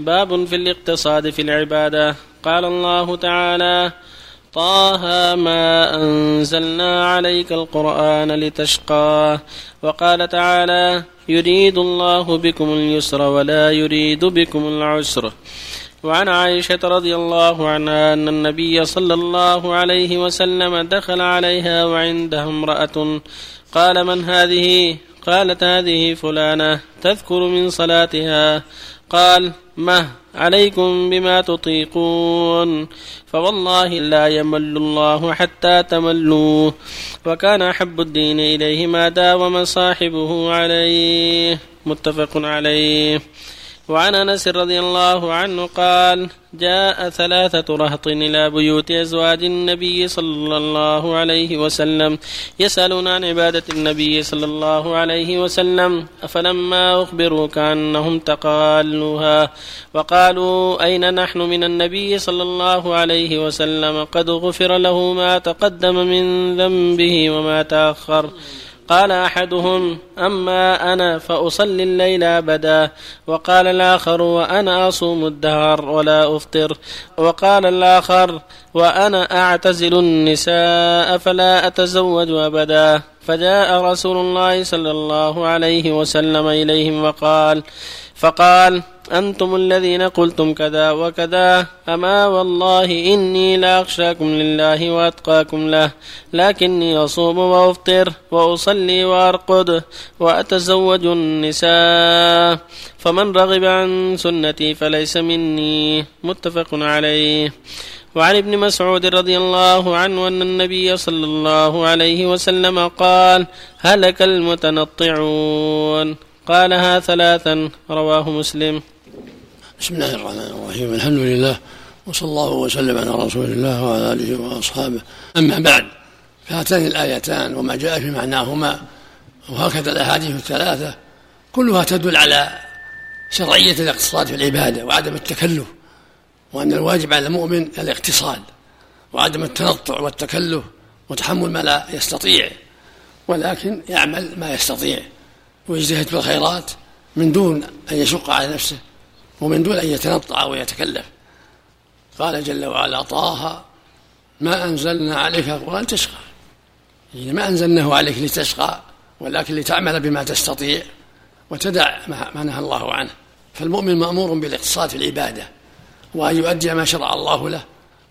باب في الاقتصاد في العبادة. قال الله تعالى طه ما أنزلنا عليك القرآن لتشقى. وقال تعالى يريد الله بكم اليسر ولا يريد بكم العسر. وعن عائشة رضي الله عنها أن النبي صلى الله عليه وسلم دخل عليها وعندها امرأة. قال من هذه؟ قالت هذه فلانة تذكر من صلاتها. قال مه عليكم بما تطيقون? فوالله لا يمل الله حتى تملوا وكان أحب الدين إليه ما داوم صاحبه عليه. متفق عليه. وعن أنس رضي الله عنه قال جاء ثلاثة رهط إلى بيوت أزواج النبي صلى الله عليه وسلم يسألون عن عبادة النبي صلى الله عليه وسلم فلما اخبروا كانهم تقالوها؟ وقالوا أين نحن من النبي صلى الله عليه وسلم؟ قد غفر له ما تقدم من ذنبه وما تأخر. قال أحدهم أما أنا فأصلي الليل أبدا. وقال الآخر وأنا أصوم الدهر ولا أفطر. وقال الآخر وأنا أعتزل النساء فلا أتزوج أبدا. فجاء رسول الله صلى الله عليه وسلم إليهم وقال فقال أنتم الذين قلتم كذا وكذا أما والله إني لأخشاكم لله وأتقاكم له لكني أصوم وأفطر وأصلي وأرقد وأتزوج النساء فمن رغب عن سنتي فليس مني متفق عليه. وعن ابن مسعود رضي الله عنه أن النبي صلى الله عليه وسلم قال هلك المتنطعون. قالها ثلاثا رواه مسلم. بسم الله الرحمن الرحيم الحمد لله وصلى الله وسلم على رسول الله وعلى آله وأصحابه. أما بعد فهاتان الآيتان وما جاء في معناهما وهكذا الأحاديث الثلاثة كلها تدل على شرعية الاقتصاد في العبادة وعدم التكلف وأن الواجب على المؤمن الاقتصاد وعدم التنطع والتكلف وتحمل ما لا يستطيع ولكن يعمل ما يستطيع. ويجتهد في الخيرات من دون أن يشق على نفسه ومن دون أن يتنطع ويتكلف. قال جل وعلا طه ما أنزلنا عليك القرآن تشقى يعني ما أنزلناه عليك لتشقى ولكن لتعمل بما تستطيع وتدع ما نهى الله عنه. فالمؤمن مأمور بالاقتصاد في العبادة وأن يؤدي ما شرع الله له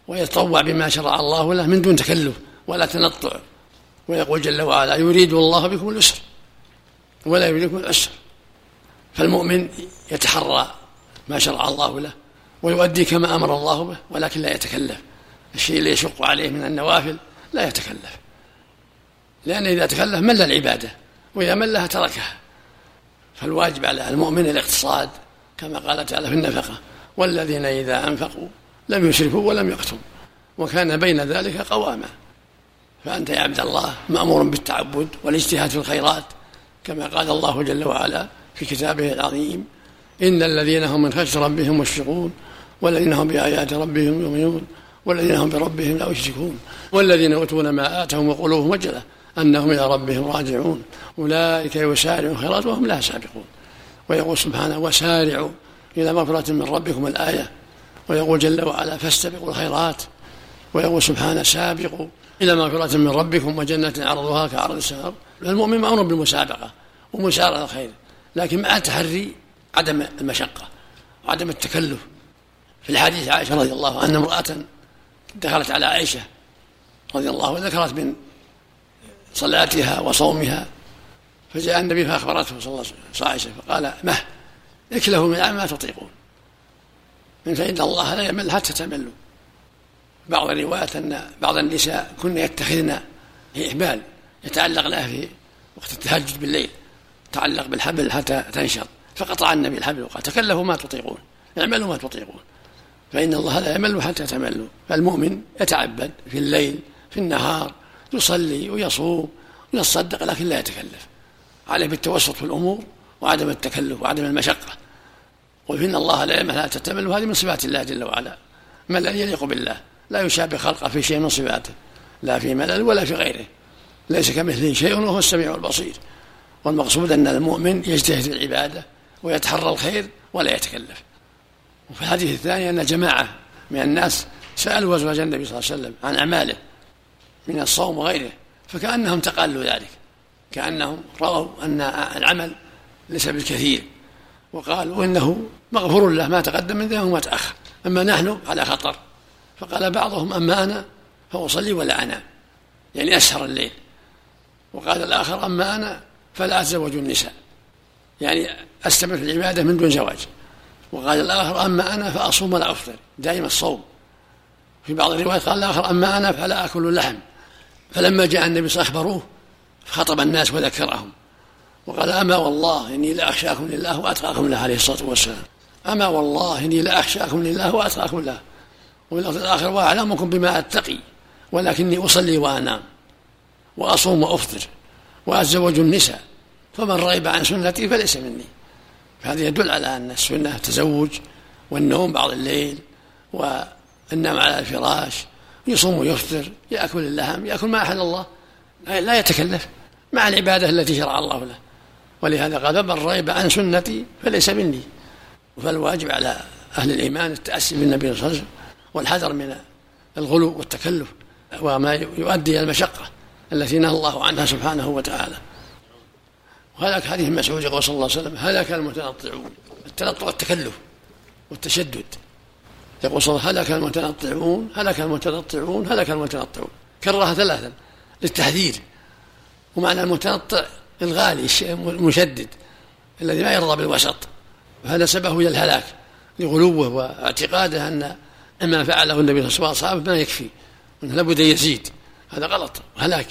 ويتطوع بما شرع الله له من دون تكلف ولا تنطع. ويقول جل وعلا يريد الله بكم اليسر ولا يريد بكم العسر فالمؤمن يتحرى ما شرع الله له ويؤدي كما أمر الله به ولكن لا يتكلف. الشيء اللي يشق عليه من النوافل لا يتكلف. لأن إذا تكلف مل العبادة وإذا ملها تركها. فالواجب على المؤمن الاقتصاد كما قال تعالى في النفقة والذين إذا أنفقوا لم يسرفوا ولم يقتروا وكان بين ذلك قواما. فأنت يا عبد الله مأمور بالتعبد والاجتهاد في الخيرات كما قال الله جل وعلا في كتابه العظيم إن الذين هم من خشية ربهم مشفقون والذين هم بآيات ربهم يؤمنون والذين هم بربهم لا يشركون والذين يؤتون ما آتهم وقلوبهم وجلة أنهم إلى ربهم راجعون أولئك يسارعون الخيرات وهم لا سابقون ويقول سبحانه وسارعوا إلى مغفرة من ربكم الآية. ويقول جل وعلا فاستبقوا الخيرات. ويقول سبحانه سابقوا إلى مغفرة من ربكم وجنة عرضها كعرض السهر المؤمن مأمور بالمسابقة ومسارعة الخير. لكن مع التحري عدم المشقة وعدم التكلف. في الحديث عائشة رضي الله عنها امرأة دخلت على عائشة رضي الله عنها ذكرت من صلاتها وصومها فجاء النبي فأخبرته صلى الله عليه وسلم عائشة فقال مه اكله من ما تطيقون. فإن الله لا يمل حتى تملوا. بعض الروايات أن بعض النساء كن يتخذن إحبال يتعلق لها في وقت التهجد بالليل تعلق بالحبل حتى تنشط. فقطع النبي الحبل وقال تكلفوا ما تطيقون اعملوا ما تطيقون. فإن الله لا يمل حتى تملوا. فالمؤمن يتعبد في الليل في النهار يصلي ويصوم ويتصدق لكن لا يتكلف. عليه بالتوسط في الأمور وعدم التكلف وعدم المشقة. قل إن الله لا يمل حتى تمل وهذه من صفات الله جل وعلا. ملل يليق بالله؟ لا يشابه خلقه في شيء من صفاته لا في ملل ولا في غيره. ليس كمثله شيء وهو السميع البصير. والمقصود أن المؤمن يجتهد في العبادة ويتحرى الخير ولا يتكلف. وفي الحديث الثاني أن جماعة من الناس سألوا أزواج النبي صلى الله عليه وسلم عن أعماله من الصوم وغيره فكأنهم تقالوا ذلك. كأنهم رأوا أن العمل ليس بالكثير. وقالوا إنه مغفور له ما تقدم من ذنبه وما تأخر. أما نحن على خطر. فقال بعضهم أما أنا فأصلي ولا أنام يعني أسهر الليل. وقال الآخر أما أنا فلا أتزوج النساء. يعني أستمر في العبادة من دون زواج. وقال الآخر أما أنا فأصوم ولا أفطر. دائما الصوم. في بعض الروايات قال الآخر أما أنا فلا آكل اللحم. فلما جاء النبي صلى الله عليه وسلم أخبروه خطب الناس وذكرهم. وقال أما والله إني لأخشاكم لله وأتقاكم له عليه الصلاة والسلام. أما والله إني لأخشاكم لله وأتقاكم له وفي اللفظ الآخر وأعلمكم بما أتقي ولكني أصلي وأنام وأصوم وأفطر وأتزوج النساء فمن رغب عن سنتي فليس مني. فهذا يدل على أن السنة التزوج والنوم بعض الليل والنوم على الفراش يصوم ويفطر يأكل اللحم يأكل ما أحل الله لا يتكلف مع العبادة التي شرع الله له. ولهذا قال فمن رغب عن سنتي فليس مني. فالواجب على أهل الإيمان التأسي بالنبي صلى الله عليه وسلم والحذر من الغلو والتكلف وما يؤدي إلى المشقة التي نهى الله عنها سبحانه وتعالى. وهذا حديث مسعود يقول صلى الله عليه وسلم هلك المتنطعون التنطع والتكلف والتشدد. يقول صلى الله عليه وسلم هلك المتنطعون هلك المتنطعون هلك المتنطعون. كررها ثلاثا للتحذير. ومعنى المتنطع الغالي المشدد الذي ما يرضى بالوسط. وهذا سببه إلى الهلاك لغلوه واعتقاده أن ما فعله النبي صلى الله عليه وسلم ما يكفي. إنه لابد يزيد. هذا غلط وهلاك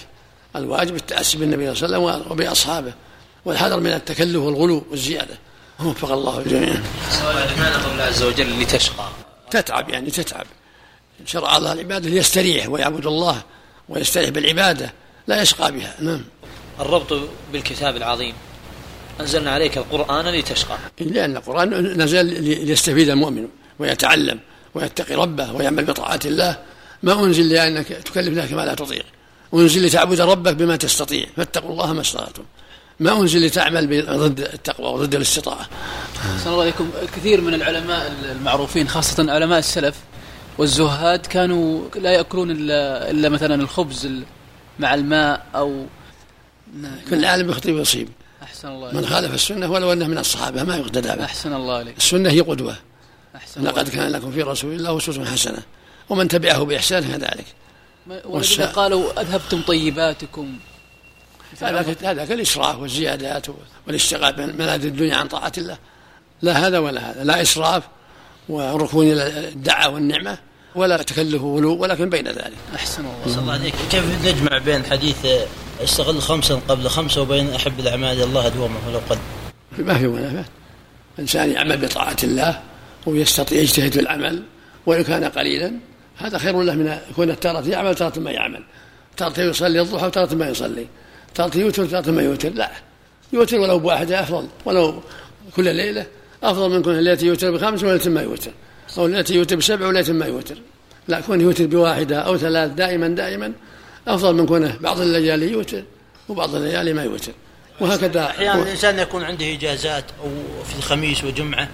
الواجب التأسي بالنبي صلى الله عليه وسلم وبأصحابه. والحذر من التكلف والغلو والزيادة. وفق الله الجميع. لماذا قول الله عز وجل لتشقى؟ تتعب يعني تتعب. شرع الله العبادة ليستريح ويعبد الله ويستريح بالعبادة. لا يشقى بها. نعم. الربط بالكتاب العظيم. أنزلنا عليك القرآن لتشقى. لأن القرآن نزل ليستفيد المؤمن ويتعلم. ويتقي ربه ويعمل بطاعات الله. ما أنزل لأنك تكلف نفسك ما لا تطيق. أنزل لتعبد ربك بما تستطيع. فاتقوا الله ما استطعتم. ما أنزل لتعمل ضد التقوى وضد الاستطاعة. صلى الله عليكم كثير من العلماء المعروفين خاصة علماء السلف والزهاد كانوا لا يأكلون إلا, إلا مثلا الخبز مع الماء أو كل عالم يخطئ ويصيب. أحسن الله من خالف السنة ولو أنه من الصحابة ما يقتدى به. أحسن الله عليك السنة هي قدوة. أحسن لقد كان لكم في رسول الله أسوة حسنة ومن تبعه بإحسان كذلك والذين قالوا أذهبتم طيباتكم. هذا هذاك الإسراف والزيادات والاشتغال بملاذ الدنيا عن طاعة الله. لا هذا ولا هذا. لا إسراف وركون إلى الدعة والنعمة ولا تكلف غلو ولكن بين ذلك. أحسن الله. الله عليك كيف نجمع بين حديث استغل خمسا قبل خمسة وبين أحب الأعمال إلى الله دوما ولو قل؟ ما في منافاة. الإنسان يعمل بطاعة الله ويستطيع يجتهد في العمل وإن كان قليلا هذا خير له من يكون تارة يعمل تارة ما يعمل. تارة يصلي الضحى وتارة ما يصلي. تارة يوتر تارة ما يوتر. لا يوتر ولو بواحدة أفضل ولو كل ليلة أفضل من كل ليلة يوتر بخمس وليلة ما يوتر أو ليلة يوتر بسبع وليلة ما يوتر. لا كون يوتر بواحدة أو ثلاث دائما دائما أفضل من كونه بعض الليالي يوتر وبعض الليالي ما يوتر. وهكذا. أحيانا الإنسان يكون عنده إجازات أو في الخميس وجمعة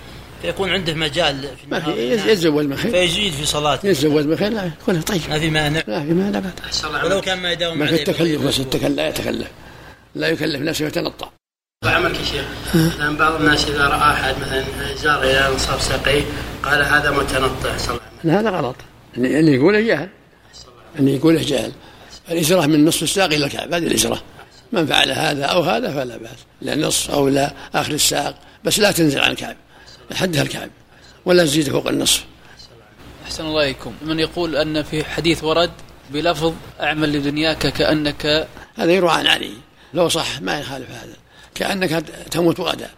فيكون عنده مجال في ما في يتزوج من خير. فيزيد في صلاته. يتزوج من خير لا يكون طيب. ما في مانع. لا في مانع ولو كان ما يداوم ما في التكلف بس التكلف لا يتكلف. لا يكلف نفسه يتنطع وعملك يا شيخ. مثلا بعض الناس إذا رأى أحد مثلا زار إلى انصاف ساقيه قال هذا متنطع صلى الله هذا غلط. اللي يقوله جهل. اللي يقوله جهل. الإجرة من نصف الساق إلى الكعب هذه الإجرة من فعل هذا أو هذا فلا بأس. لا نصف أو لا آخر الساق. بس لا تنزل عن الكعب حدها الكعب ولا تزيد فوق النصف. أحسن الله إليكم. من يقول أن في حديث ورد بلفظ أعمل لدنياك كأنك هذا يروى عن علي. لو صح ما يخالف هذا. كأنك تموت غدا.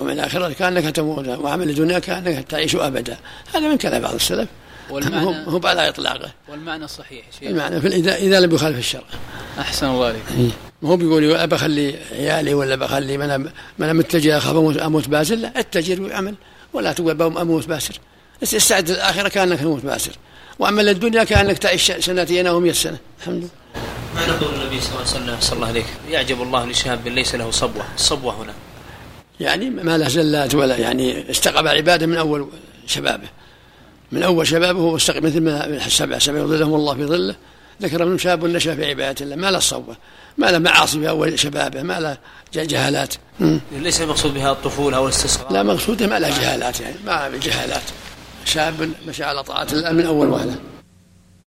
ومن الآخرة كأنك تموت وعمل لدنياك كأنك تعيش أبدا. هذا من كلام بعض السلف. والمعنى هو على إطلاقه. والمعنى صحيح شيء المعنى في إذا لم يخالف الشرع. أحسن الله عليك إيه. ما هو بيقول بخلي عيالي ولا بخلي من من أنا متجه اخاف أموت باسر. لا اتجر وأعمل. ولا تقول أموت باسر. استعد للاخره كأنك تموت باسر. وأما الدنيا كأنك تعيش سنتين أو 100 سنة. الحمد لله. ما نقول النبي صلى الله عليه وسلم صلى الله عليه يعجب الله لشاب ليس له صبوة. الصبوة هنا. يعني ما له زلات ولا يعني استقبل العباده من أول شبابه. من أول شبابه هو مثل ما السبع سبع يظلهم الله في ظله. ذكر من شاب نشا في عبادة الله ما له صوبة ما له معاصي في أول شبابه ما له جهالات. ليس المقصود بها الطفولة أو الاستسقاء؟ لا مقصوده ما له جهالات يعني ما جهالات. شاب مشى على طاعة الله من أول وهلة.